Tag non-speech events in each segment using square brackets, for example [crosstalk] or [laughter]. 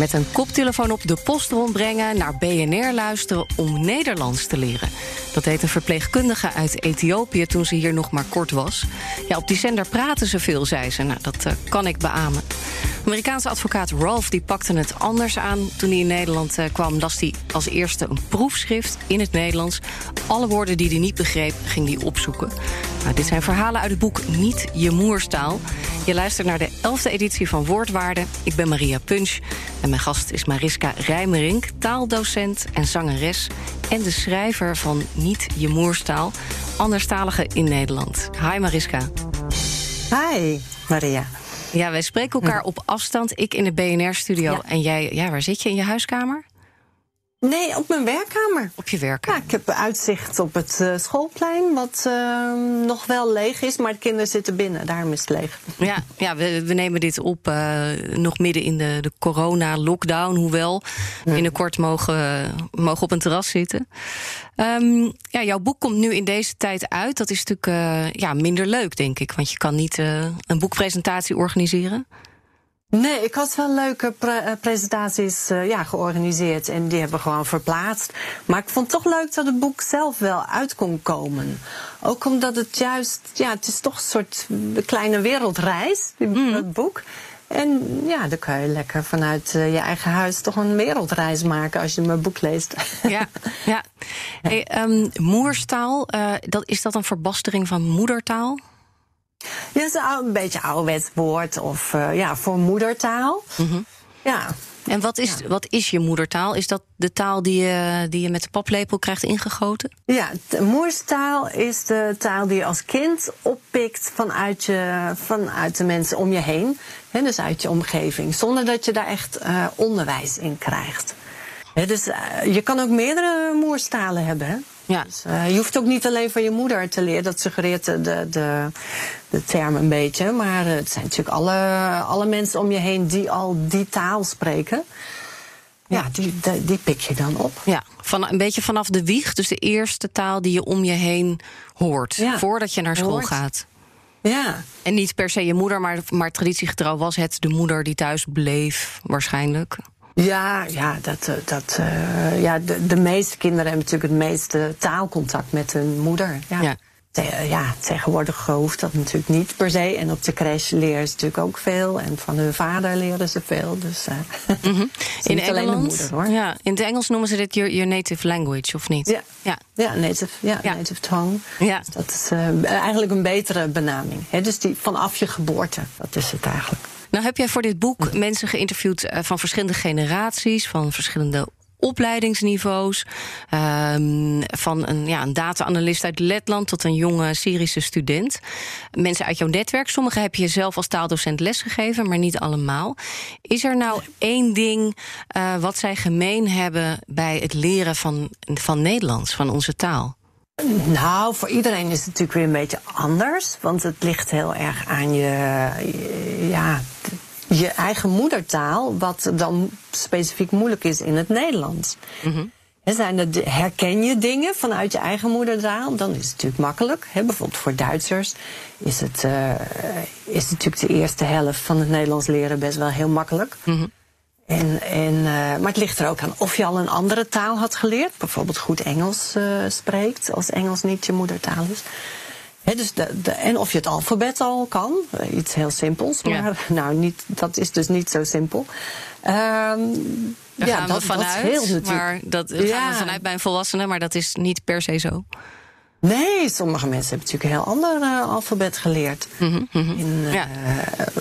Met een koptelefoon op de post rondbrengen, naar BNR luisteren om Nederlands te leren. Dat deed een verpleegkundige uit Ethiopië toen ze hier nog maar kort was. Ja, op die zender praten ze veel, zei ze. Nou, dat uh, kan ik beamen. Amerikaanse advocaat Rolf die pakte het anders aan. Toen hij in Nederland uh, kwam, las hij als eerste een proefschrift in het Nederlands. Alle woorden die hij niet begreep, ging hij opzoeken. Nou, dit zijn verhalen uit het boek Niet je moerstaal. Je luistert naar de 11e editie van Woordwaarde. Ik ben Maria Punch en mijn gast is Mariska Rijmerink, taaldocent en zangeres en de schrijver van Niet je moerstaal, anderstalige in Nederland. Hi Mariska. Hi Maria. Ja, wij spreken elkaar op afstand. Ik in de BNR-studio ja. en jij, ja, waar zit je in je huiskamer? Nee, op mijn werkkamer. Op je werkkamer? Ja, ik heb uitzicht op het uh, schoolplein, wat uh, nog wel leeg is, maar de kinderen zitten binnen, daarom is het leeg. Ja, ja we, we nemen dit op uh, nog midden in de, de corona-lockdown, hoewel we binnenkort mogen, mogen op een terras zitten. Um, ja, jouw boek komt nu in deze tijd uit. Dat is natuurlijk ja, minder leuk, denk ik, want je kan niet een boekpresentatie organiseren. Nee, ik had wel leuke pre presentaties uh, ja, georganiseerd en die hebben we gewoon verplaatst. Maar ik vond het toch leuk dat het boek zelf wel uit kon komen. Ook omdat het juist, ja, het is toch een soort kleine wereldreis, mm. het boek. En ja, dan kan je lekker vanuit uh, je eigen huis toch een wereldreis maken als je mijn boek leest. Ja, ja. [laughs] Hey, um, moerstaal, uh, dat, is dat een verbastering van moedertaal? Ja, is een beetje ouderwets woord of uh, ja, voor moedertaal. Mm -hmm. Ja. En wat is, ja. wat is je moedertaal? Is dat de taal die je, die je met de paplepel krijgt ingegoten? Ja, de moerstaal is de taal die je als kind oppikt vanuit, je, vanuit de mensen om je heen. Dus uit je omgeving. Zonder dat je daar echt uh, onderwijs in krijgt. Dus uh, je kan ook meerdere moerstalen hebben. Ja. Dus, uh, je hoeft ook niet alleen van je moeder te leren. Dat suggereert de, de, de, de term een beetje. Maar het zijn natuurlijk alle, alle mensen om je heen die al die taal spreken. Ja, die, die, die pik je dan op. Ja, van, een beetje vanaf de wieg. Dus de eerste taal die je om je heen hoort. Ja, voordat je naar school hoort. gaat. Ja. En niet per se je moeder, maar, maar traditiegetrouw was het de moeder die thuis bleef, waarschijnlijk. Ja, ja, dat, dat, uh, ja de, de meeste kinderen hebben natuurlijk het meeste taalcontact met hun moeder. Ja. Ja. Te, ja, tegenwoordig hoeft dat natuurlijk niet per se. En op de crash leren ze natuurlijk ook veel. En van hun vader leren ze veel. Dus uh, Mm -hmm. in niet alleen de Engeland, moeder, hoor. Ja, in het Engels noemen ze dit your, your native language, of niet? Ja. ja. Ja, native, ja, Ja. native tongue. Ja. Dus dat is uh, eigenlijk een betere benaming. Hè? Dus die vanaf je geboorte, dat is het eigenlijk. Nou heb jij voor dit boek mensen geïnterviewd eh, van verschillende generaties, van verschillende opleidingsniveaus. ehm, van een, ja, een data-analyst uit Letland tot een jonge Syrische student. Mensen uit jouw netwerk. Sommige heb je zelf als taaldocent lesgegeven, maar niet allemaal. Is er nou één ding eh, wat zij gemeen hebben bij het leren van, van Nederlands, van onze taal? Nou, voor iedereen is het natuurlijk weer een beetje anders. Want het ligt heel erg aan je, ja, je eigen moedertaal. Wat dan specifiek moeilijk is in het Nederlands. Hè, Zijn er, herken je dingen vanuit je eigen moedertaal? Dan is het natuurlijk makkelijk. Bijvoorbeeld voor Duitsers is het, eh, is natuurlijk de eerste helft van het Nederlands leren best wel heel makkelijk. En, en, eh, maar het ligt er ook aan of je al een andere taal had geleerd. Bijvoorbeeld goed Engels eh, spreekt, als Engels niet je moedertaal is. Dus de, de, en of je het alfabet al kan. eh, iets heel simpels. Ja. Maar [laughs] nou, niet, dat is dus niet zo simpel. Ehm, Daar ja, gaan dat, we vanuit, dat scheelt natuurlijk. maar dat gaan Ja. we vanuit bij een volwassene, maar dat is niet per se zo. Nee, sommige mensen hebben natuurlijk een heel ander uh, alfabet geleerd. Mhm, mhm. In, uh, Ja.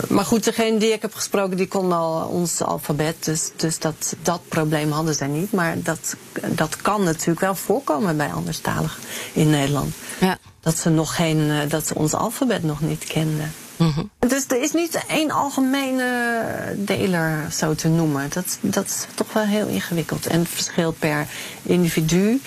Maar goed, degene die ik heb gesproken, die kon al ons alfabet. Dus, dus dat, dat probleem hadden zij niet. Maar dat, dat kan natuurlijk wel voorkomen bij anderstaligen in Nederland. Ja. Dat ze nog geen, eh, dat ze ons alfabet nog niet kenden. Mhm. Dus er is niet één algemene deler, zo te noemen. Dat, dat is toch wel heel ingewikkeld. En het verschilt per individu.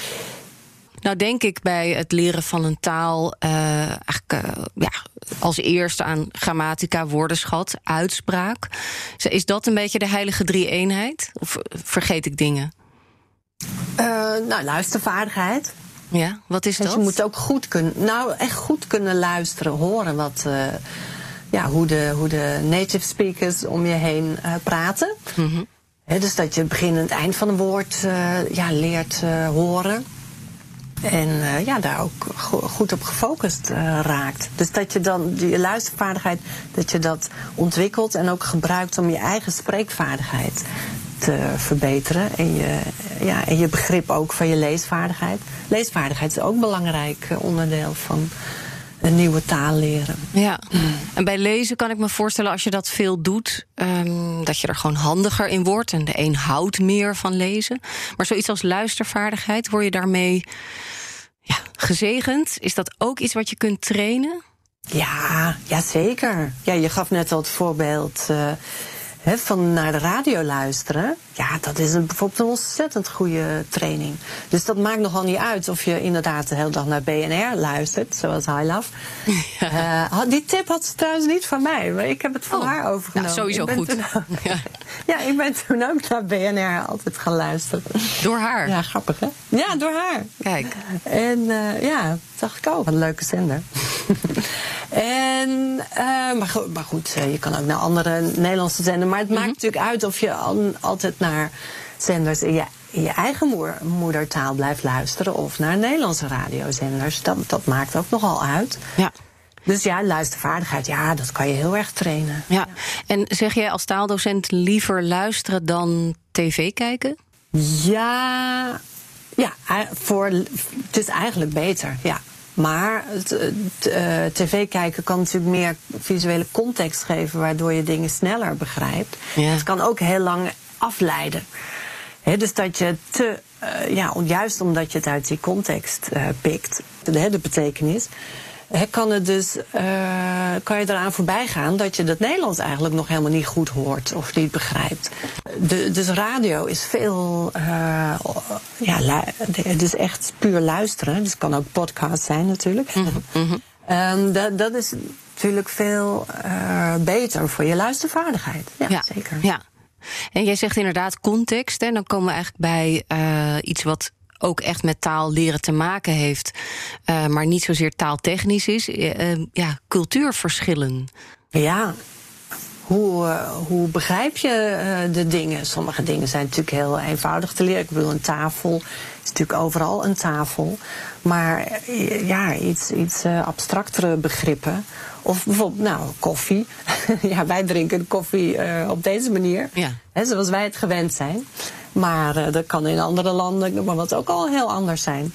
Nou, denk ik bij het leren van een taal eh, eigenlijk eh, ja, als eerste aan grammatica, woordenschat, uitspraak. Is dat een beetje de heilige drie-eenheid? Of vergeet ik dingen? Eh, nou, luistervaardigheid. Ja, wat is Dus dat? je moet ook goed kunnen, nou echt goed kunnen luisteren, horen wat, ja, hoe, de, hoe de native speakers om je heen praten. Mhm. Dus dat je het begin en het eind van een woord ja, leert horen. En eh, ja, daar ook go- goed op gefocust eh, raakt. Dus dat je dan die luistervaardigheid, dat je dat ontwikkelt en ook gebruikt om je eigen spreekvaardigheid te verbeteren. En je, ja, en je begrip ook van je leesvaardigheid. Leesvaardigheid is ook een belangrijk eh, onderdeel van een nieuwe taal leren. Ja, en bij lezen kan ik me voorstellen als je dat veel doet, ehm, dat je er gewoon handiger in wordt. En de een houdt meer van lezen. Maar zoiets als luistervaardigheid, word je daarmee ja, gezegend? Is dat ook iets wat je kunt trainen? Ja, ja zeker. Ja, je gaf net al het voorbeeld eh, van naar de radio luisteren. Ja, dat is een, bijvoorbeeld een ontzettend goede training. Dus dat maakt nogal niet uit of je inderdaad de hele dag naar BNR luistert, zoals High Love. [laughs] Eh, die tip had ze trouwens niet van mij, maar ik heb het van Oh, haar overgenomen. nou, sowieso goed. toen- [laughs] Ja. [laughs] ja, ik ben toen ook naar BNR altijd gaan luisteren. Door haar. Ja, grappig hè? Ja, door haar. Kijk. En eh, ja, dacht ik ook, wat een leuke zender. En, eh, maar, go- maar goed, eh, je kan ook naar andere Nederlandse zenders. Maar het maakt natuurlijk uit of je al- altijd naar zenders in je, in je eigen moer- moedertaal blijft luisteren. Of naar Nederlandse radiozenders. Dat, dat maakt ook nogal uit. Ja. Dus ja, luistervaardigheid, ja, dat kan je heel erg trainen. ja. En zeg jij als taaldocent liever luisteren dan tv kijken? Ja, ja ei- voor, het is eigenlijk beter, ja. Maar het, eh, tv kijken kan natuurlijk meer visuele context geven, waardoor je dingen sneller begrijpt. Ja. Het kan ook heel lang afleiden. Dus dat je te, eh, ja, juist omdat je het uit die context eh, pikt, de, de betekenis, kan, het dus, eh, kan je eraan voorbij gaan dat je het Nederlands eigenlijk nog helemaal niet goed hoort of niet begrijpt. De, dus radio is veel, eh, ja, het is echt puur luisteren. Dus het kan ook podcast zijn natuurlijk. Ehm, dat, dat is natuurlijk veel eh, beter voor je luistervaardigheid. Ja, zeker. Ja. En jij zegt inderdaad context. En dan komen we eigenlijk bij iets wat ook echt met taal leren te maken heeft, eh, maar niet zozeer taaltechnisch is. Eh, eh, ja, cultuurverschillen. Ja. Hoe, hoe begrijp je de dingen? Sommige dingen zijn natuurlijk heel eenvoudig te leren. Ik bedoel, een tafel is natuurlijk overal een tafel. Maar ja, iets, iets abstractere begrippen. Of bijvoorbeeld, nou, koffie. [laughs] ja, wij drinken koffie op deze manier. Ja. Hè, zoals wij het gewend zijn. Maar eh, dat kan in andere landen maar wat ook al heel anders zijn.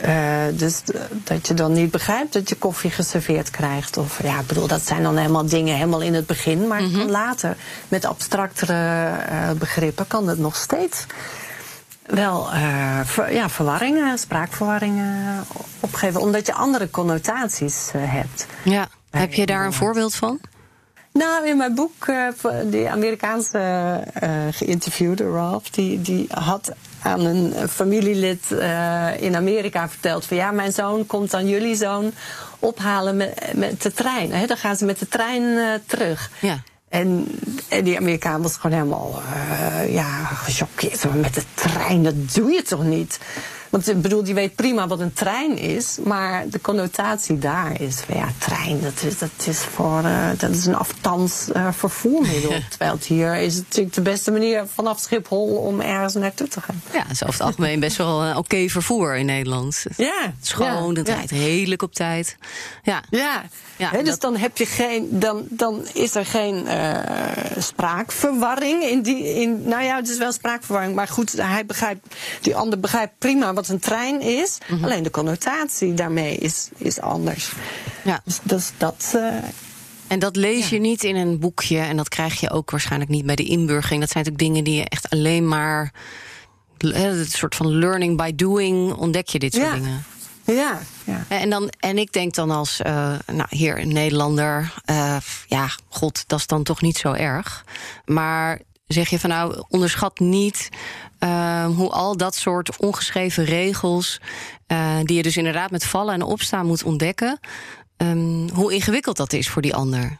Eh, dus eh, dat je dan niet begrijpt dat je koffie geserveerd krijgt. Of ja, ik bedoel, dat zijn dan helemaal dingen helemaal in het begin. Maar kan later met abstractere begrippen kan het nog steeds wel ver- ja, verwarringen, spraakverwarringen opgeven. Omdat je andere connotaties hebt. Ja. Heb je daar een voorbeeld van? Nou, in mijn boek, eh, die Amerikaanse eh, geïnterviewde Ralph, die, die had aan een familielid eh, in Amerika verteld van ja, mijn zoon komt dan jullie zoon ophalen met, met de trein. Hè? Dan gaan ze met de trein terug. Ja. En, en die Amerikaan was gewoon helemaal eh, ja, gechoqueerd. Met de trein, dat doe je toch niet? Want ik bedoel, die weet prima wat een trein is. Maar de connotatie daar is van ja, trein, dat is, dat is, voor, eh, dat is een afstands eh, vervoermiddel. [laughs] Terwijl het hier is het natuurlijk de beste manier vanaf Schiphol om ergens naartoe te gaan. Ja, het is over het algemeen best wel een oké vervoer in Nederland. Ja, Schoon, ja, het ja. rijdt redelijk op tijd. Ja. Ja, Ja, dus dat- dan heb je geen, dan, dan is er geen eh, spraakverwarring in die, in, nou ja, het is wel spraakverwarring, maar goed, hij begrijpt, die ander begrijpt prima wat wat een trein is. Mhm. Alleen de connotatie daarmee is, is anders. Ja. Dus, dus dat. eh, En dat lees je niet in een boekje en dat krijg je ook waarschijnlijk niet bij de inburgering. Dat zijn natuurlijk dingen die je echt alleen maar. Het soort van learning by doing ontdek je dit soort Ja. dingen. ja, ja. En, dan, en ik denk dan als eh, nou, hier een Nederlander, eh, ja, god, dat is dan toch niet zo erg. Maar zeg je van nou, onderschat niet eh, hoe al dat soort ongeschreven regels, eh, die je dus inderdaad met vallen en opstaan moet ontdekken, ehm, hoe ingewikkeld dat is voor die ander.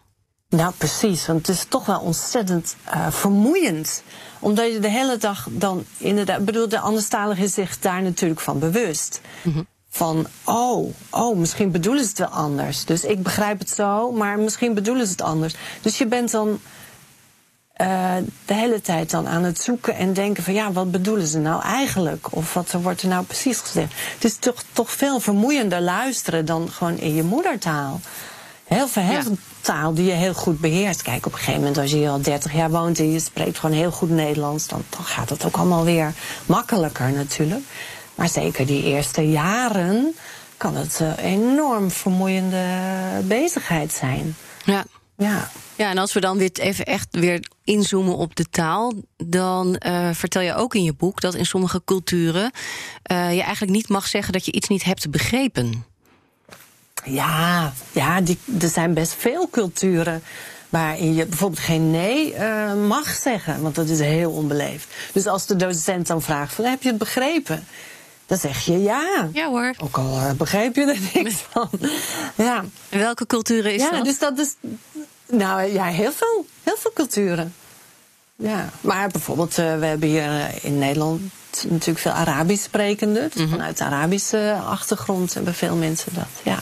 Nou, precies. Want het is toch wel ontzettend eh, vermoeiend. Omdat je de hele dag dan inderdaad. Bedoel, de anderstalige is zich daar natuurlijk van bewust. Van, oh, oh, misschien bedoelen ze het wel anders. Dus ik begrijp het zo, maar misschien bedoelen ze het anders. Dus je bent dan eh, de hele tijd dan aan het zoeken en denken van... ja, wat bedoelen ze nou eigenlijk? Of wat wordt er nou precies gezegd? Het is toch, toch veel vermoeiender luisteren dan gewoon in je moedertaal. Heel veel, Ja. taal die je heel goed beheerst. Kijk, op een gegeven moment als je hier al 30 jaar woont... en je spreekt gewoon heel goed Nederlands... dan, dan gaat het ook allemaal weer makkelijker natuurlijk. Maar zeker die eerste jaren kan het een enorm vermoeiende bezigheid zijn. Ja. Ja. Ja, en als we dan weer even echt weer inzoomen op de taal, dan eh, vertel je ook in je boek dat in sommige culturen eh, je eigenlijk niet mag zeggen dat je iets niet hebt begrepen. Ja, ja die, er zijn best veel culturen waarin je bijvoorbeeld geen nee eh, mag zeggen, want dat is heel onbeleefd. Dus als de docent dan vraagt van heb je het begrepen? Dan zeg je ja. Ja hoor. Ook al eh, begreep je er niks van. Ja, En welke culturen is ja dat? dus dat is. Nou ja, heel veel. Heel veel culturen. Ja, maar bijvoorbeeld, eh, we hebben hier eh, in Nederland natuurlijk veel Arabisch sprekenden. Dus vanuit de Arabische achtergrond hebben veel mensen dat. Ja.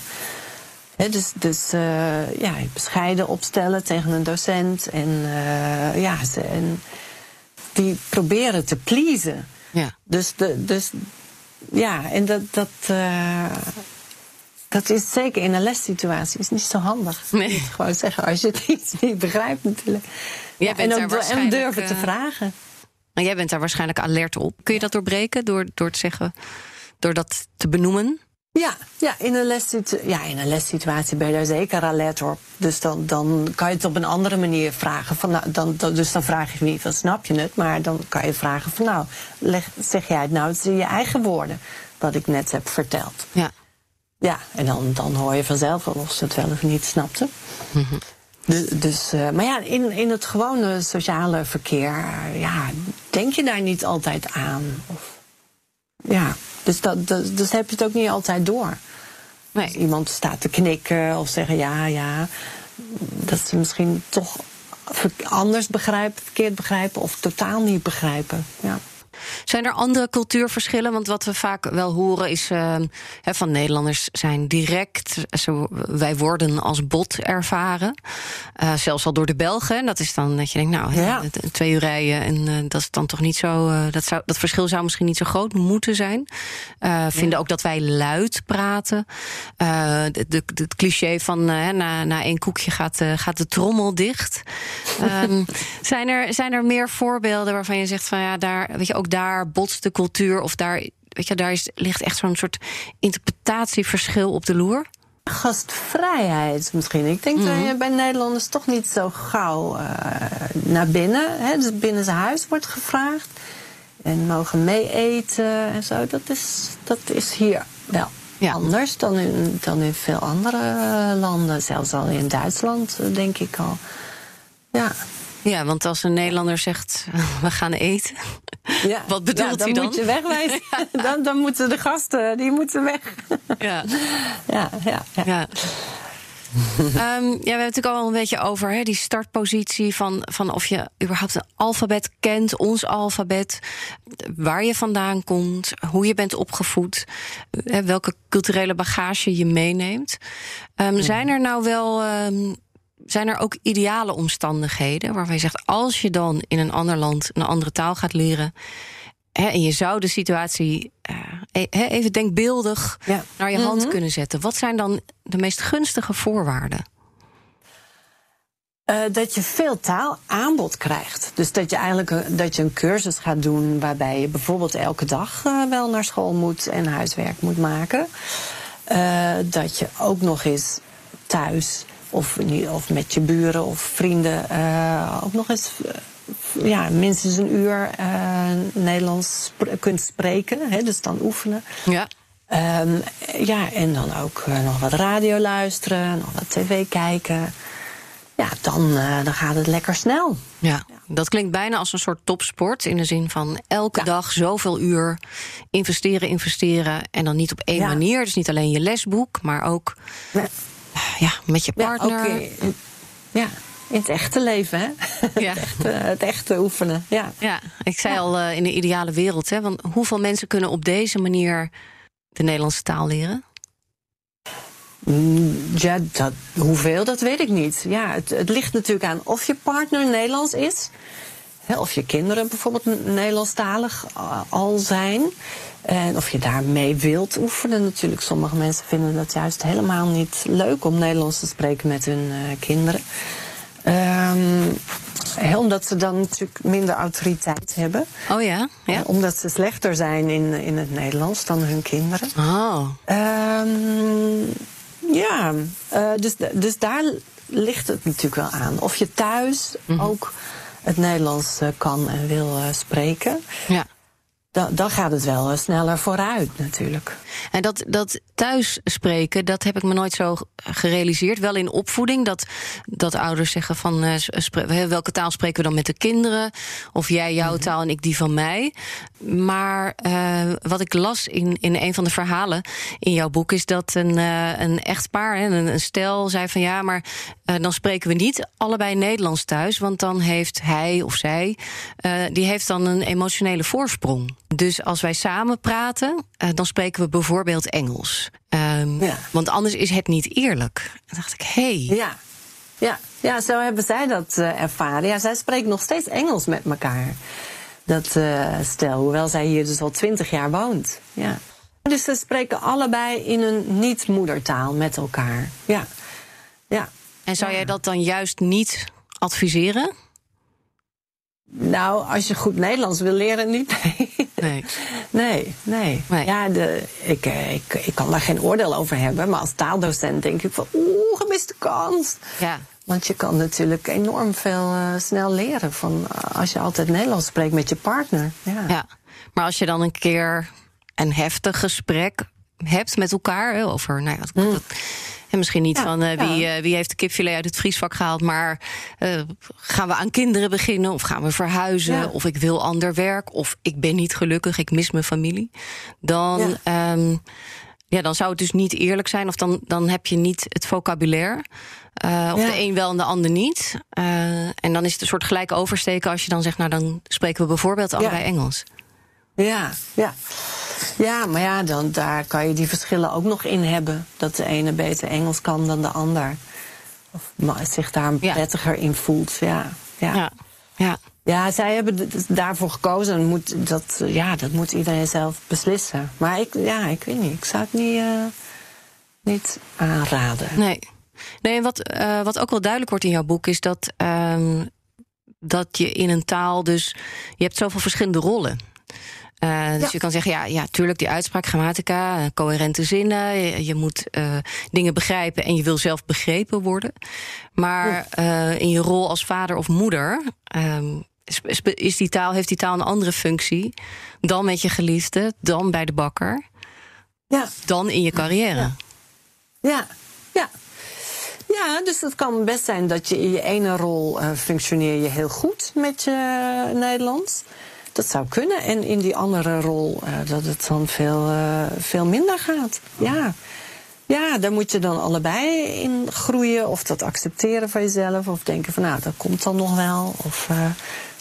Dus dus eh, ja, bescheiden opstellen tegen een docent. En, eh, ja, ze, en die proberen te pleasen. Ja. Dus, de, dus ja, en dat, dat, eh, dat is zeker in een lessituatie is niet zo handig. Nee. Je moet gewoon zeggen als je het iets niet begrijpt natuurlijk. Jij Ja, en ook en durven te eh, vragen. Maar jij bent daar waarschijnlijk alert op. Kun je dat doorbreken door, door te zeggen, door dat te benoemen? Ja, ja, in een lessitu- ja, in een lessituatie ben je daar zeker alert op. Dus dan, dan kan je het op een andere manier vragen. Van, nou, dan, dan- dus dan vraag je niet, van snap je het? Maar dan kan je vragen van nou, leg, zeg jij het nou in je eigen woorden. Wat ik net heb verteld. Ja. Ja, en dan, dan hoor je vanzelf wel of ze het wel of niet snapten. Dus, dus, eh, maar ja, in, in het gewone sociale verkeer, eh, ja, denk je daar niet altijd aan. Of, ja, dus, dat, dus, dus heb je het ook niet altijd door. Als Nee. iemand staat te knikken of zeggen ja, ja, dat ze misschien toch anders begrijpen, verkeerd begrijpen of totaal niet begrijpen. Ja. Zijn er andere cultuurverschillen? Want wat we vaak wel horen is uh, hè, van Nederlanders zijn direct. Zo, wij worden als bot ervaren. Uh, zelfs al door de Belgen. Dat is dan dat je denkt, nou, Ja. twee uur rijden. En uh, dat is dan toch niet zo. dat, zou, dat verschil zou misschien niet zo groot moeten zijn. Vinden ook dat wij luid praten. Het cliché van na, na één koekje gaat, gaat de trommel dicht. um, [laughs] zijn, er, zijn er meer voorbeelden waarvan je zegt van ja, daar weet je ook daar botst de cultuur of daar, weet je, daar is, ligt echt zo'n soort interpretatieverschil op de loer? Gastvrijheid misschien. Ik denk mm -hmm. dat je bij Nederlanders toch niet zo gauw uh, naar binnen. Hè? Dus binnen zijn huis wordt gevraagd. En mogen mee eten en zo. Dat is, dat is hier wel ja. anders dan in, dan in veel andere landen. Zelfs al in Duitsland, denk ik al. Ja. Ja, want als een Nederlander zegt, [laughs] we gaan eten. Ja. Wat bedoelt ja, dan hij dan? moet je wegwijzen. [laughs] [laughs] dan, dan moeten de gasten, die moeten weg. Ja. ja, ja, ja. um, ja, we hebben het natuurlijk al een beetje over hè, die startpositie van, van of je überhaupt een alfabet kent, ons alfabet, waar je vandaan komt, hoe je bent opgevoed, hè, welke culturele bagage je meeneemt. Um, zijn er nou wel um, zijn er ook ideale omstandigheden waarvan je zegt: als je dan in een ander land een andere taal gaat leren. Hè, en je zou de situatie uh, even denkbeeldig ja. naar je hand mm -hmm. kunnen zetten. Wat zijn dan de meest gunstige voorwaarden? Uh, dat je veel taalaanbod krijgt. Dus dat je eigenlijk een, dat je een cursus gaat doen waarbij je bijvoorbeeld elke dag uh, wel naar school moet en huiswerk moet maken. Uh, dat je ook nog eens thuis of, of met je buren of vrienden ook nog eens ja, minstens een uur Nederlands sp kunt spreken. Hè, dus dan oefenen. Ja. Um, ja, en dan ook nog wat radio luisteren, nog wat tv kijken ja, dan, uh, dan gaat het lekker snel. Ja, dat klinkt bijna als een soort topsport. In de zin van elke dag zoveel uur investeren, investeren. En dan niet op één manier. Dus niet alleen je lesboek, maar ook ja. met je partner. Ja, in, ja, in het echte leven, hè? [laughs] Ja. Het, echte, het echte oefenen. Ja, ja ik zei al uh, in de ideale wereld. Hè, want hoeveel mensen kunnen op deze manier de Nederlandse taal leren? Mm, ja, dat, hoeveel, dat weet ik niet. Ja, het, het ligt natuurlijk aan of je partner Nederlands is. Hè, of je kinderen bijvoorbeeld Nederlandstalig uh, al zijn. En of je daarmee wilt oefenen. Natuurlijk, sommige mensen vinden dat juist helemaal niet leuk om Nederlands te spreken met hun uh, kinderen. Um, omdat ze dan natuurlijk minder autoriteit hebben. Oh ja? ja. Uh, omdat ze slechter zijn in, in het Nederlands dan hun kinderen. Oh. Um, ja, uh, dus, dus daar ligt het natuurlijk wel aan. Of je thuis mm -hmm. ook het Nederlands kan en wil spreken. Ja dan, dan gaat het wel uh, sneller vooruit natuurlijk. En dat, dat thuis spreken, dat heb ik me nooit zo gerealiseerd. Wel in opvoeding, dat, dat ouders zeggen van uh, welke taal spreken we dan met de kinderen? Of jij jouw -hmm. taal en ik die van mij. Maar uh, wat ik las in, in een van de verhalen in jouw boek is dat een, een echtpaar, een, een stel, zei van ja, maar dan spreken we niet allebei Nederlands thuis, want dan heeft hij of zij, die heeft dan een emotionele voorsprong. Dus als wij samen praten, uh, dan spreken we bijvoorbeeld Engels. Um, ja. Want anders is het niet eerlijk. Dan dacht ik, hé. Hey. Ja. Ja. ja, zo hebben zij dat uh, ervaren. Ja, zij spreken nog steeds Engels met elkaar. Dat uh, stel, hoewel zij hier dus al twintig jaar woont. Ja. Dus ze spreken allebei in een niet-moedertaal met elkaar. Ja. ja. En zou jij dat dan juist niet adviseren? Nou, als je goed Nederlands wil leren, niet. Nee. [laughs] Nee, nee. nee. Ja, de, ik, ik, ik kan daar geen oordeel over hebben. Maar als taaldocent denk ik van, oeh, gemiste kans. Ja. Want je kan natuurlijk enorm veel uh, snel leren van uh, als je altijd Nederlands spreekt met je partner. Ja. ja. Maar als je dan een keer een heftig gesprek hebt met elkaar over, nou ja, mm. dat, en misschien niet ja, van uh, wie, uh, wie heeft de kipfilet uit het vriesvak gehaald, maar uh, gaan we aan kinderen beginnen of gaan we verhuizen ja. of ik wil ander werk of ik ben niet gelukkig, ik mis mijn familie. Dan, ja. Um, ja, dan zou het dus niet eerlijk zijn of dan, dan heb je niet het vocabulaire. of de een wel en de ander niet. en dan is het een soort gelijk oversteken als je dan zegt, nou dan spreken we bijvoorbeeld allebei Engels. Ja, ja. Ja, maar ja, dan, daar kan je die verschillen ook nog in hebben. Dat de ene beter Engels kan dan de ander. Of zich daar prettiger ja. in voelt. Ja, ja. ja. ja. Ja, zij hebben daarvoor gekozen. En moet, dat, ja, dat moet iedereen zelf beslissen. Maar ik, ja, ik weet niet. Ik zou het niet, uh, niet aanraden. Nee. Nee, wat, uh, wat ook wel duidelijk wordt in jouw boek is dat, uh, dat je in een taal dus. Je hebt zoveel verschillende rollen. Uh, dus ja. je kan zeggen, ja, ja, tuurlijk, die uitspraak, grammatica, uh, coherente zinnen. Je, je moet uh, dingen begrijpen en je wil zelf begrepen worden. Maar in je rol als vader of moeder um, is, is die taal, heeft die taal een andere functie dan met je geliefde, dan bij de bakker, ja. dan in je carrière. Ja. ja, ja. Ja, dus het kan best zijn dat je in je ene rol functioneer je heel goed met je Nederlands. Dat zou kunnen. En in die andere rol uh, dat het dan veel, uh, veel minder gaat. Ja. Ja, daar moet je dan allebei in groeien. Of dat accepteren van jezelf. Of denken van nou, dat komt dan nog wel. Of uh,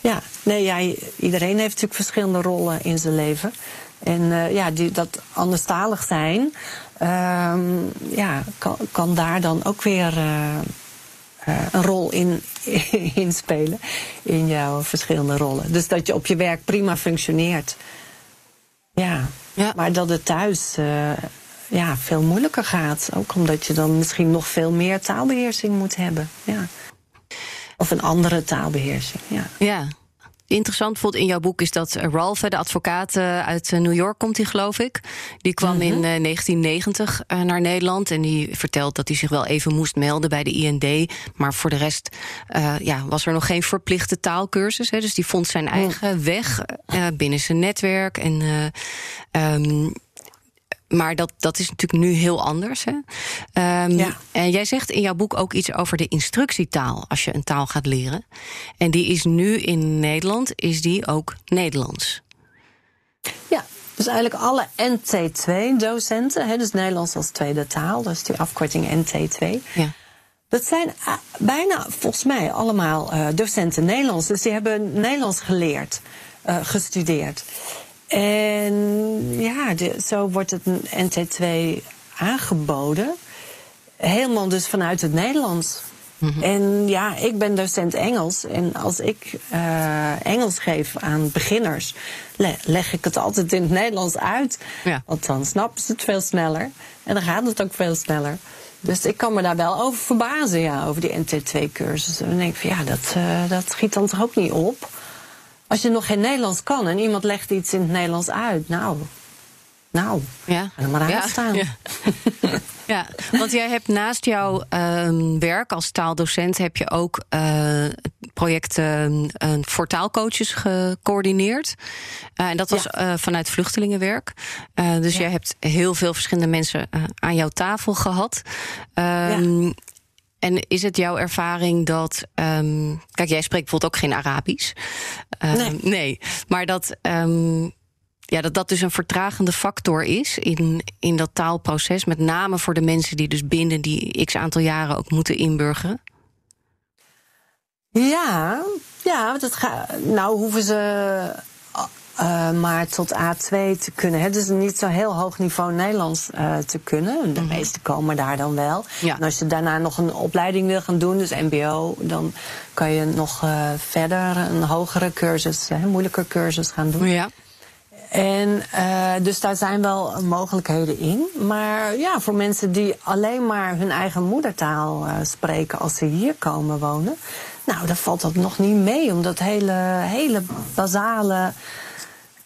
ja, nee, ja, iedereen heeft natuurlijk verschillende rollen in zijn leven. En ja, die, dat anderstalig zijn, ja, kan, kan daar dan ook weer een rol in, [laughs] in spelen in jouw verschillende rollen. Dus dat je op je werk prima functioneert. Ja, ja. maar dat het thuis uh, ja, veel moeilijker gaat. Ook omdat je dan misschien nog veel meer taalbeheersing moet hebben. Ja. Of een andere taalbeheersing, ja. Ja, interessant bijvoorbeeld in jouw boek is dat Ralph, de advocaat uit New York, komt hij geloof ik. Die kwam in 1990 naar Nederland en die vertelt dat hij zich wel even moest melden bij de IND. Maar voor de rest uh, ja, was er nog geen verplichte taalkursus. Hè, dus die vond zijn eigen weg uh, binnen zijn netwerk. En uh, um, maar dat, dat is natuurlijk nu heel anders. Hè? Um, ja. En jij zegt in jouw boek ook iets over de instructietaal als je een taal gaat leren. En die is nu in Nederland, is die ook Nederlands? Ja, dus eigenlijk alle NT2-docenten, dus Nederlands als tweede taal, dus die afkorting NT2. Ja. Dat zijn bijna volgens mij allemaal uh, docenten Nederlands. Dus die hebben Nederlands geleerd, uh, gestudeerd. En ja, de, zo wordt het NT2 aangeboden. Helemaal dus vanuit het Nederlands. Mm-hmm. En ja, ik ben docent Engels. En als ik uh, Engels geef aan beginners, le leg ik het altijd in het Nederlands uit. Ja. Want dan snappen ze het veel sneller. En dan gaat het ook veel sneller. Dus ik kan me daar wel over verbazen, ja, over die NT2-cursus. En dan denk ik van ja, dat, uh, dat schiet dan toch ook niet op. Als je nog geen Nederlands kan en iemand legt iets in het Nederlands uit, nou, nou, ja. ga er maar aan ja. staan. Ja. [laughs] ja. want jij hebt naast jouw uh, werk als taaldocent heb je ook uh, projecten uh, voor taalcoaches gecoördineerd. Eh, en dat was vanuit vluchtelingenwerk. dus jij hebt heel veel verschillende mensen aan jouw tafel gehad. Ehm, en is het jouw ervaring dat. Um, kijk, jij spreekt bijvoorbeeld ook geen Arabisch. Um, nee. nee. Maar dat. Um, ja, dat dat dus een vertragende factor is in, in dat taalproces. Met name voor de mensen die dus binnen die x aantal jaren ook moeten inburgeren. Ja, ja, dat gaat. Nou hoeven ze uh, maar tot A2 te kunnen. Het is dus niet zo heel hoog niveau Nederlands uh, te kunnen. De mm meesten komen daar dan wel. Ja. En als je daarna nog een opleiding wil gaan doen, dus MBO, dan kan je nog uh, verder een hogere cursus, een moeilijker cursus gaan doen. Ja. En dus daar zijn wel mogelijkheden in. Maar ja, voor mensen die alleen maar hun eigen moedertaal spreken als ze hier komen wonen. Nou, dan valt dat nog niet mee om dat hele, hele basale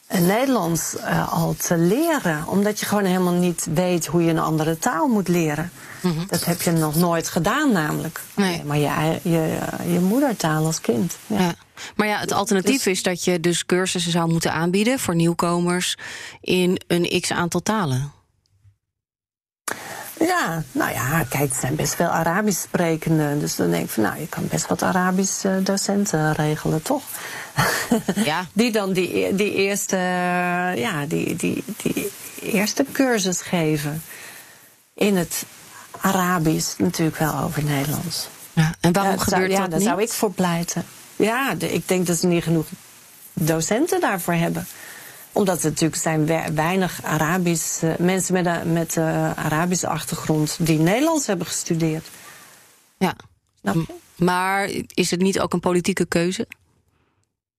Nederlands uh, al te leren. Omdat je gewoon helemaal niet weet hoe je een andere taal moet leren. Mm -hmm. Dat heb je nog nooit gedaan, namelijk. Nee. Maar je, je, je moedertaal als kind. Ja. ja. Maar ja, het alternatief dus, is dat je dus cursussen zou moeten aanbieden voor nieuwkomers in een x aantal talen. Ja, nou ja, kijk, er zijn best veel Arabisch sprekenden. Dus dan denk ik van, nou, je kan best wat Arabisch uh, docenten regelen, toch? Ja. [laughs] die dan die, die eerste, ja, die, die, die eerste cursus geven in het Arabisch, natuurlijk wel over Nederlands. Ja, en waarom gebeurt zou, dat ja, daar zou ik voor pleiten. Ja, de, ik denk dat ze niet genoeg docenten daarvoor hebben omdat er natuurlijk zijn weinig Arabisch, uh, mensen met een met, uh, Arabische achtergrond die Nederlands hebben gestudeerd. Ja. Maar is het niet ook een politieke keuze?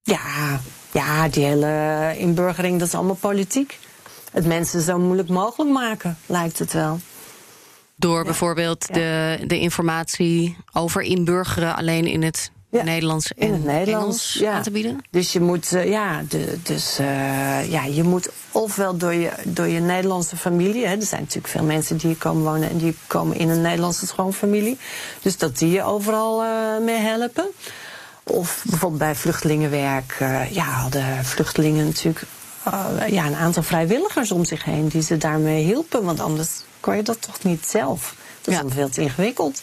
Ja, ja, die hele inburgering, dat is allemaal politiek. Het mensen zo moeilijk mogelijk maken, lijkt het wel. Door bijvoorbeeld De, de informatie over inburgeren alleen in het ja. Nederlands en in het Nederlands ja. aan te bieden? Dus je moet, uh, ja, de, dus, uh, ja, je moet ofwel door je, door je Nederlandse familie, hè, er zijn natuurlijk veel mensen die hier komen wonen en die komen in een Nederlandse schoonfamilie, dus dat die je overal uh, mee helpen. Of bijvoorbeeld bij vluchtelingenwerk, ja, hadden vluchtelingen natuurlijk ja, een aantal vrijwilligers om zich heen die ze daarmee hielpen, want anders kon je dat toch niet zelf. Dat is ja. dan veel te ingewikkeld.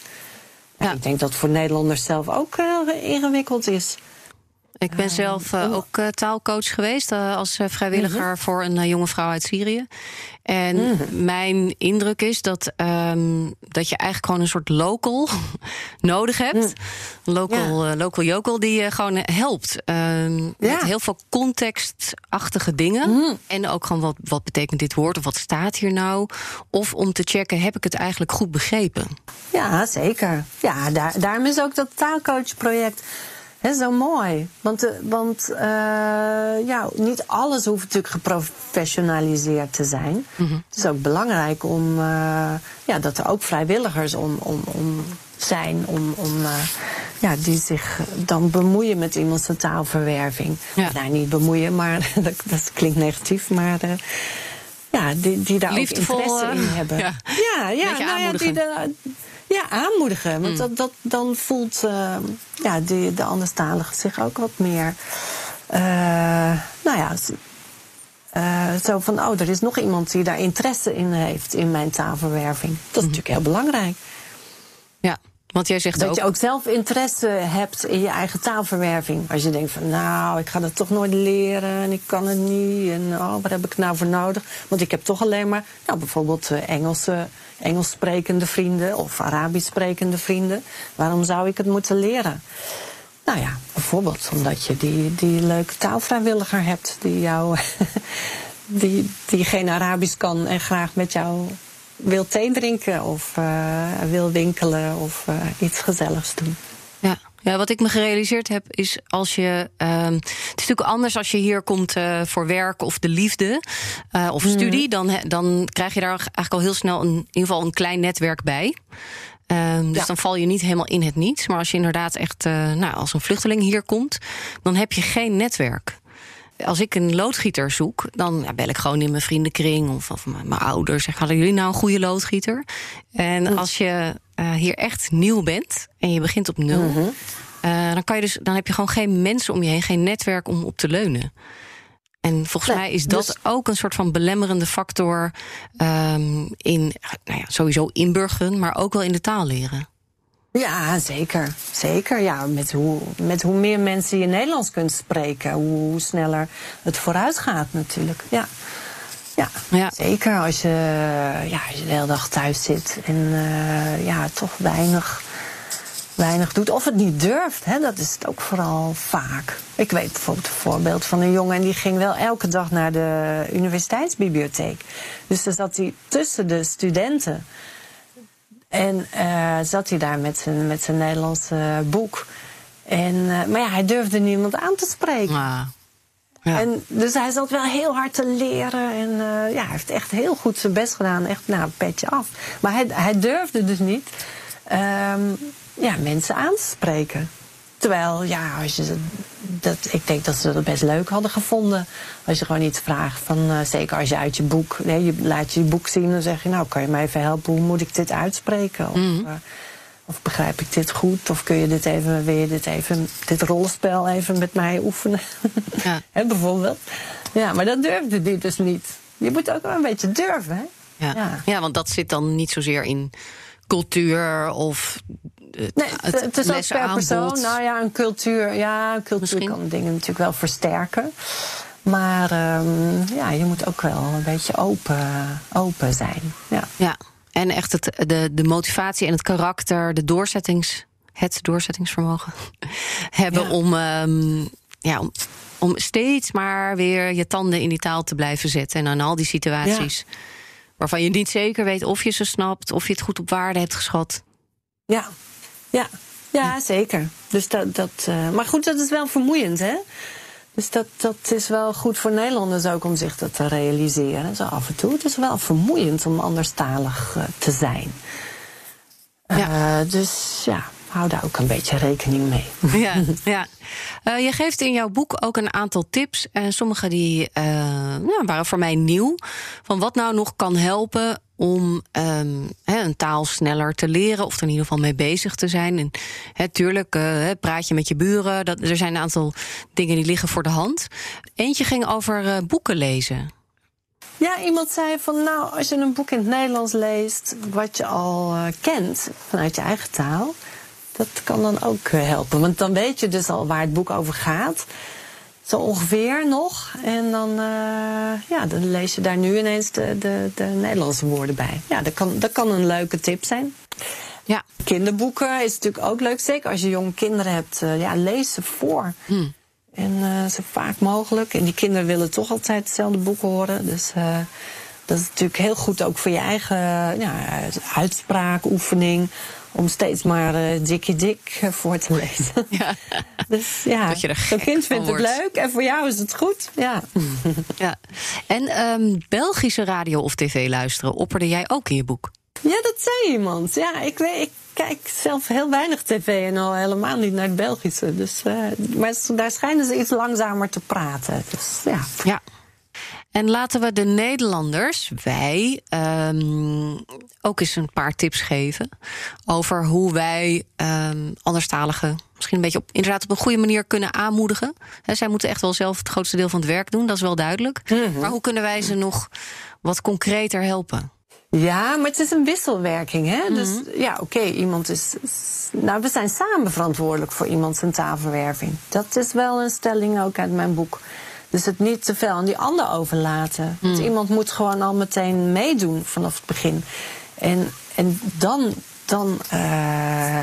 Ik denk dat het voor Nederlanders zelf ook uh, ingewikkeld is. Ik ben zelf uh, ook uh, taalcoach geweest als vrijwilliger mm -hmm. voor een jonge vrouw uit Syrië. En mm -hmm. mijn indruk is dat, um, dat je eigenlijk gewoon een soort local [laughs] nodig hebt. Mm. Local, ja. local jokel die je gewoon helpt. Um, ja. Met heel veel contextachtige dingen. -hmm. En ook gewoon wat, wat betekent dit woord of wat staat hier nou. Of om te checken, heb ik het eigenlijk goed begrepen? Ja, zeker. Ja, daar, daarom is ook dat taalcoachproject He, zo mooi. Want, uh, want uh, ja, niet alles hoeft natuurlijk geprofessionaliseerd te zijn. Mm -hmm. Het is ook belangrijk om, uh, ja, dat er ook vrijwilligers om, om, om zijn om, om ja, die zich dan bemoeien met iemands taalverwerving. Ja. Nou, niet bemoeien, maar [laughs] dat, dat klinkt negatief, maar ja, die, die daar Liefdevol, ook interesse in hebben. [laughs] Ja, ja, ja, nou ja, die de, ja, aanmoedigen. Want Mm. dat, dat, dan voelt uh, ja, die, de anderstalige zich ook wat meer. Uh, nou ja, uh, zo van, oh, er is nog iemand die daar interesse in heeft in mijn taalverwerving. Dat is natuurlijk heel belangrijk. Ja, want jij zegt dat ook... je ook zelf interesse hebt in je eigen taalverwerving. Als je denkt van, nou, ik ga dat toch nooit leren en ik kan het niet. En oh, wat heb ik nou voor nodig? Want ik heb toch alleen maar, nou, bijvoorbeeld uh, Engelse, Engels sprekende vrienden of Arabisch sprekende vrienden. Waarom zou ik het moeten leren? Nou ja, bijvoorbeeld omdat je die, die leuke taalvrijwilliger hebt die jou, [laughs] die, die geen Arabisch kan en graag met jou wil thee drinken of uh, wil winkelen of uh, iets gezelligs doen. Ja. Ja, wat ik me gerealiseerd heb is als je. Uh, het is natuurlijk anders als je hier komt uh, voor werk of de liefde uh, of studie. Mm. Dan, dan krijg je daar eigenlijk al heel snel een, in ieder geval een klein netwerk bij. Um, dus ja. dan val je niet helemaal in het niets. Maar als je inderdaad echt uh, nou, als een vluchteling hier komt, dan heb je geen netwerk. Als ik een loodgieter zoek, dan ja, bel ik gewoon in mijn vriendenkring of, of mijn, mijn ouders. Zeg, hadden jullie nou een goede loodgieter? En mm. als je uh, hier echt nieuw bent en je begint op nul, -hmm. uh, dan, kan je dus, dan heb je gewoon geen mensen om je heen, geen netwerk om op te leunen. En volgens nee, mij is dat dus... ook een soort van belemmerende factor um, in nou ja, sowieso inburgeren, maar ook wel in de taal leren. Ja, zeker. Zeker. Ja, met, hoe, met hoe meer mensen je Nederlands kunt spreken, hoe, sneller het vooruit gaat natuurlijk. Ja. Ja, ja, zeker als je, ja, als je de hele dag thuis zit en uh, ja, toch weinig, weinig doet. Of het niet durft, hè, dat is het ook vooral vaak. Ik weet bijvoorbeeld een voorbeeld van een jongen en die ging wel elke dag naar de universiteitsbibliotheek. Dus dan zat hij tussen de studenten. En uh, zat hij daar met zijn, met zijn Nederlandse boek. En, uh, maar ja, hij durfde niemand aan te spreken. Ah. Ja. En, dus hij zat wel heel hard te leren. En uh, ja, hij heeft echt heel goed zijn best gedaan. Echt, nou, petje af. Maar hij, hij durfde dus niet um, ja, mensen aan te spreken. Terwijl, ja, als je dat, ik denk dat ze dat best leuk hadden gevonden. Als je gewoon iets vraagt van, uh, zeker als je uit je boek, nee, je laat je boek zien, dan zeg je, nou, kan je mij even helpen, hoe moet ik dit uitspreken? Of, Mhm. uh, of begrijp ik dit goed? Of kun je dit even, je dit even, dit rollenspel even met mij oefenen? Ja. [laughs] Bijvoorbeeld. Ja, maar dat durfde die dus niet. Je moet ook wel een beetje durven, hè? Ja. Ja. Ja. want dat zit dan niet zozeer in cultuur of het, Nee, het, is ook per persoon. Nou ja, een cultuur, ja, een cultuur Misschien. kan dingen natuurlijk wel versterken. Maar ehm, ja, je moet ook wel een beetje open, open zijn. Ja. Ja, en echt het, de, de motivatie en het karakter, de doorzettings, het doorzettingsvermogen [laughs] hebben Ja. om, ehm, ja, om, om steeds maar weer je tanden in die taal te blijven zetten. En aan al die situaties waarvan je niet zeker weet of je ze snapt, of je het goed op waarde hebt geschat. Ja, ja, ja zeker. Dus dat, dat, eh, maar goed, dat is wel vermoeiend, hè? Dus dat, dat is wel goed voor Nederlanders ook om zich dat te realiseren. Zo af en toe. Het is wel vermoeiend om anderstalig eh, te zijn. Ja. Eh, dus ja, hou daar ook een beetje rekening mee. [laughs] Ja, ja. Eh, je geeft in jouw boek ook een aantal tips. En sommige die eh, ja, waren voor mij nieuw. Van wat nou nog kan helpen om ehm, hè, een taal sneller te leren. Of er in ieder geval mee bezig te zijn. En hè, tuurlijk, eh, hè, praat je met je buren. Dat, er zijn een aantal dingen die liggen voor de hand. Eentje ging over eh, boeken lezen. Ja, iemand zei van nou, als je een boek in het Nederlands leest, wat je al eh, kent vanuit je eigen taal, dat kan dan ook eh, helpen. Want dan weet je dus al waar het boek over gaat. Zo ongeveer nog. En dan, eh, ja, dan lees je daar nu ineens de, de, de Nederlandse woorden bij. Ja, dat kan, dat kan een leuke tip zijn. Ja, Kinderboeken is natuurlijk ook leuk. Zeker als je jonge kinderen hebt. eh, ja, lees ze voor. Hm. En eh, zo vaak mogelijk. En die kinderen willen toch altijd hetzelfde boek horen. Dus dat is natuurlijk heel goed ook voor je eigen ja, uitspraakoefening. Om steeds maar eh dikkie dik eh, voor te lezen. [laughs] ja. Dus ja, Dat je er gek kind vindt het leuk en voor jou is het goed. Ja. [laughs] ja. En ehm, Belgische radio of tv luisteren, opperde jij ook in je boek? Ja, dat zei iemand. Ja, ik weet, ik kijk zelf heel weinig tv en al helemaal niet naar het Belgische. Dus, uh, maar daar schijnen ze iets langzamer te praten. Dus, ja. ja. En laten we de Nederlanders, wij, um, ook eens een paar tips geven over hoe wij um, anderstaligen misschien een beetje op, inderdaad op een goede manier kunnen aanmoedigen. He, zij moeten echt wel zelf het grootste deel van het werk doen, dat is wel duidelijk. Mm -hmm. Maar hoe kunnen wij ze nog wat concreter helpen? Ja, maar het is een wisselwerking. Hè? Dus ja, oké, okay, iemand is. Nou, we zijn samen verantwoordelijk voor iemand zijn taalverwerving. Dat is wel een stelling ook uit mijn boek. Dus het niet te veel aan die ander overlaten. Mm. iemand moet gewoon al meteen meedoen vanaf het begin. En, en dan, dan, uh,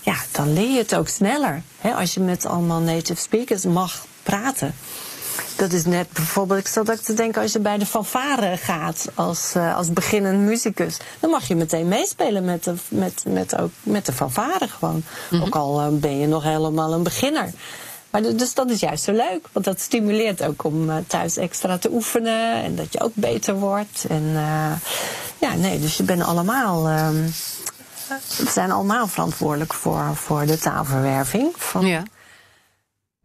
ja, dan leer je het ook sneller. Hè? Als je met allemaal native speakers mag praten. Dat is net bijvoorbeeld, ik zat ook te denken, als je bij de fanfare gaat als, uh, als beginnend muzikus, dan mag je meteen meespelen met de, met, met, ook, met de fanfare gewoon. Mm -hmm. Ook al uh, ben je nog helemaal een beginner. Maar dus dat is juist zo leuk, want dat stimuleert ook om uh, thuis extra te oefenen en dat je ook beter wordt. En ja, nee, dus je bent allemaal. we zijn allemaal verantwoordelijk voor, voor de taalverwerving. Van, ja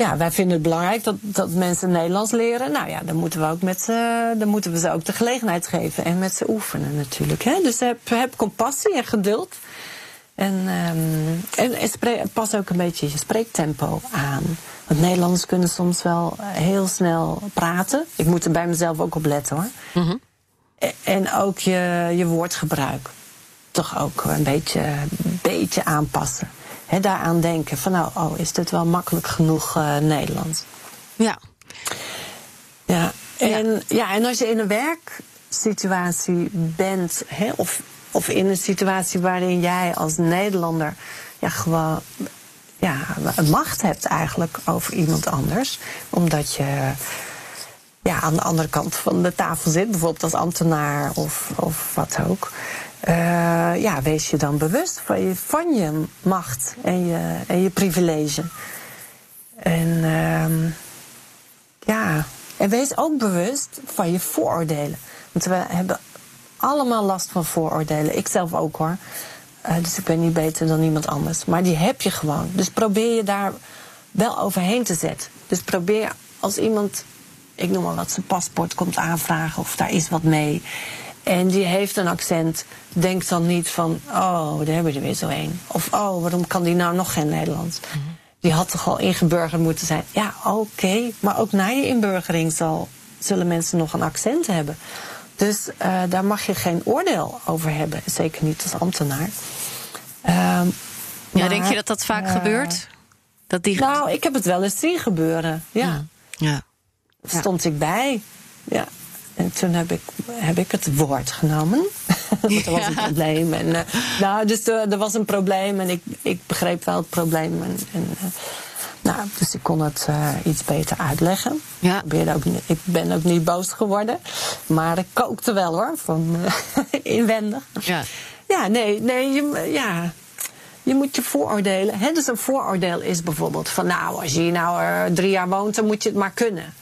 ja, wij vinden het belangrijk dat, dat mensen Nederlands leren. Nou ja, dan moeten we, ook met ze, dan moeten we ze ook de gelegenheid geven en met ze oefenen natuurlijk. Hè? Dus heb, heb compassie en geduld. En, um, en, en pas ook een beetje je spreektempo aan. Want Nederlanders kunnen soms wel heel snel praten. Ik moet er bij mezelf ook op letten hoor. Mm -hmm. En ook je, je woordgebruik. Toch ook een beetje, beetje aanpassen he, daaraan denken van nou, oh, is dit wel makkelijk genoeg uh, Nederlands? Ja. Ja, en, ja. ja. en als je in een werksituatie bent, he, of, of in een situatie waarin jij als Nederlander ja, gewoon ja, macht hebt eigenlijk over iemand anders, omdat je ja, aan de andere kant van de tafel zit, bijvoorbeeld als ambtenaar of, of wat ook. Uh, ja, wees je dan bewust van je, van je macht en je, en je privilege. En uh, ja, en wees ook bewust van je vooroordelen. Want we hebben allemaal last van vooroordelen. Ik zelf ook hoor. Uh, dus ik ben niet beter dan iemand anders. Maar die heb je gewoon. Dus probeer je daar wel overheen te zetten. Dus probeer als iemand, ik noem maar wat, zijn paspoort komt aanvragen of daar is wat mee. En die heeft een accent. Denk dan niet van, oh, daar hebben we er weer zo een. Of, oh, waarom kan die nou nog geen Nederlands? Mhm. Die had toch al ingeburgerd moeten zijn. Ja, oké. Maar ook na je inburgering zal, zullen mensen nog een accent hebben. Dus uh, daar mag je geen oordeel over hebben. Zeker niet als ambtenaar. Uh, ja, maar, denk je dat dat vaak uh, gebeurt? Dat die... Nou, ik heb het wel eens zien gebeuren. Ja. ja. Stond ik bij. Ja. En toen heb ik, heb ik het woord genomen. [laughs] Want er was een probleem. En, uh, nou, dus er, er, was een probleem en ik, ik begreep wel het probleem. En, en uh, nou, dus ik kon het uh, iets beter uitleggen. Ja. Ik, ook, ik ben ook niet boos geworden. Maar ik kookte wel hoor, van [laughs] inwendig. Ja. ja, nee, nee, je, ja, je moet je vooroordelen. Hè? Dus een vooroordeel is bijvoorbeeld van nou, als je hier nou drie jaar woont, dan moet je het maar kunnen.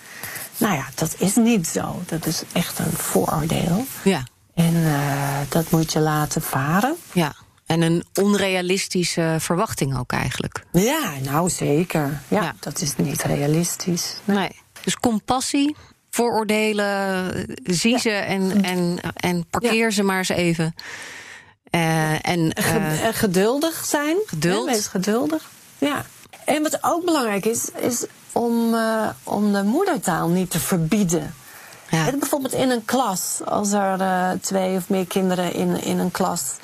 Nou ja, dat is niet zo. Dat is echt een vooroordeel. Ja. En dat moet je laten varen. Ja. En een onrealistische verwachting ook eigenlijk. Ja, nou zeker. Ja, ja. dat is niet realistisch. Nee. nee. Dus compassie, vooroordelen, zie ja. ze en, en, en parkeer ja. ze maar eens even. Uh, en, uh, geduldig zijn. Geduld. Wees geduldig. Ja. En wat ook belangrijk is, is om, uh, om de moedertaal niet te verbieden. Ja. Bijvoorbeeld in een klas, als er twee of meer kinderen in, in een klas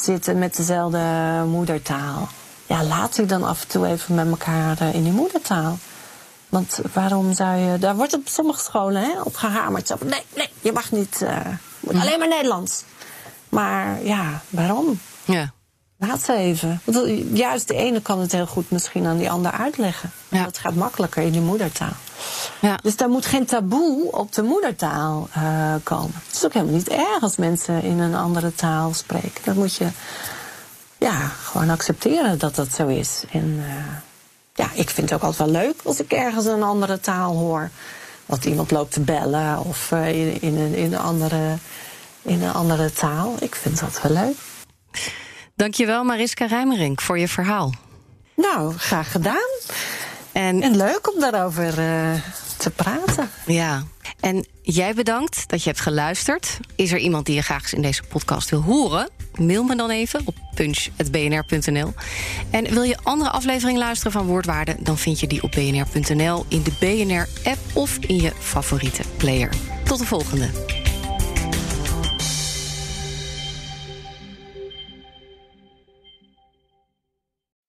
zitten met dezelfde moedertaal. Ja, laat die dan af en toe even met elkaar uh, in die moedertaal. Want waarom zou je. Daar wordt op sommige scholen hè, op gehamerd. Nee, nee, je mag niet. moet hm. alleen maar Nederlands. Maar ja, waarom? Ja. Laat ze even. Want juist de ene kan het heel goed misschien aan die ander uitleggen. Ja. Dat gaat makkelijker in die moedertaal. Ja. Dus daar moet geen taboe op de moedertaal uh, komen. Het is ook helemaal niet erg als mensen in een andere taal spreken. Dat moet je ja, gewoon accepteren dat dat zo is. En uh, ja, ik vind het ook altijd wel leuk als ik ergens een andere taal hoor. Dat iemand loopt te bellen of uh, in, in, een, in, een andere, in een andere taal. Ik vind dat wel leuk. Dankjewel Mariska Rijmerink voor je verhaal. Nou, graag gedaan. En, en leuk om daarover uh, te praten. Ja, en jij bedankt dat je hebt geluisterd. Is er iemand die je graag eens in deze podcast wil horen? Mail me dan even op punch.bnr.nl. En wil je andere afleveringen luisteren van Woordwaarde... dan vind je die op bnr.nl, in de BNR-app of in je favoriete player. Tot de volgende.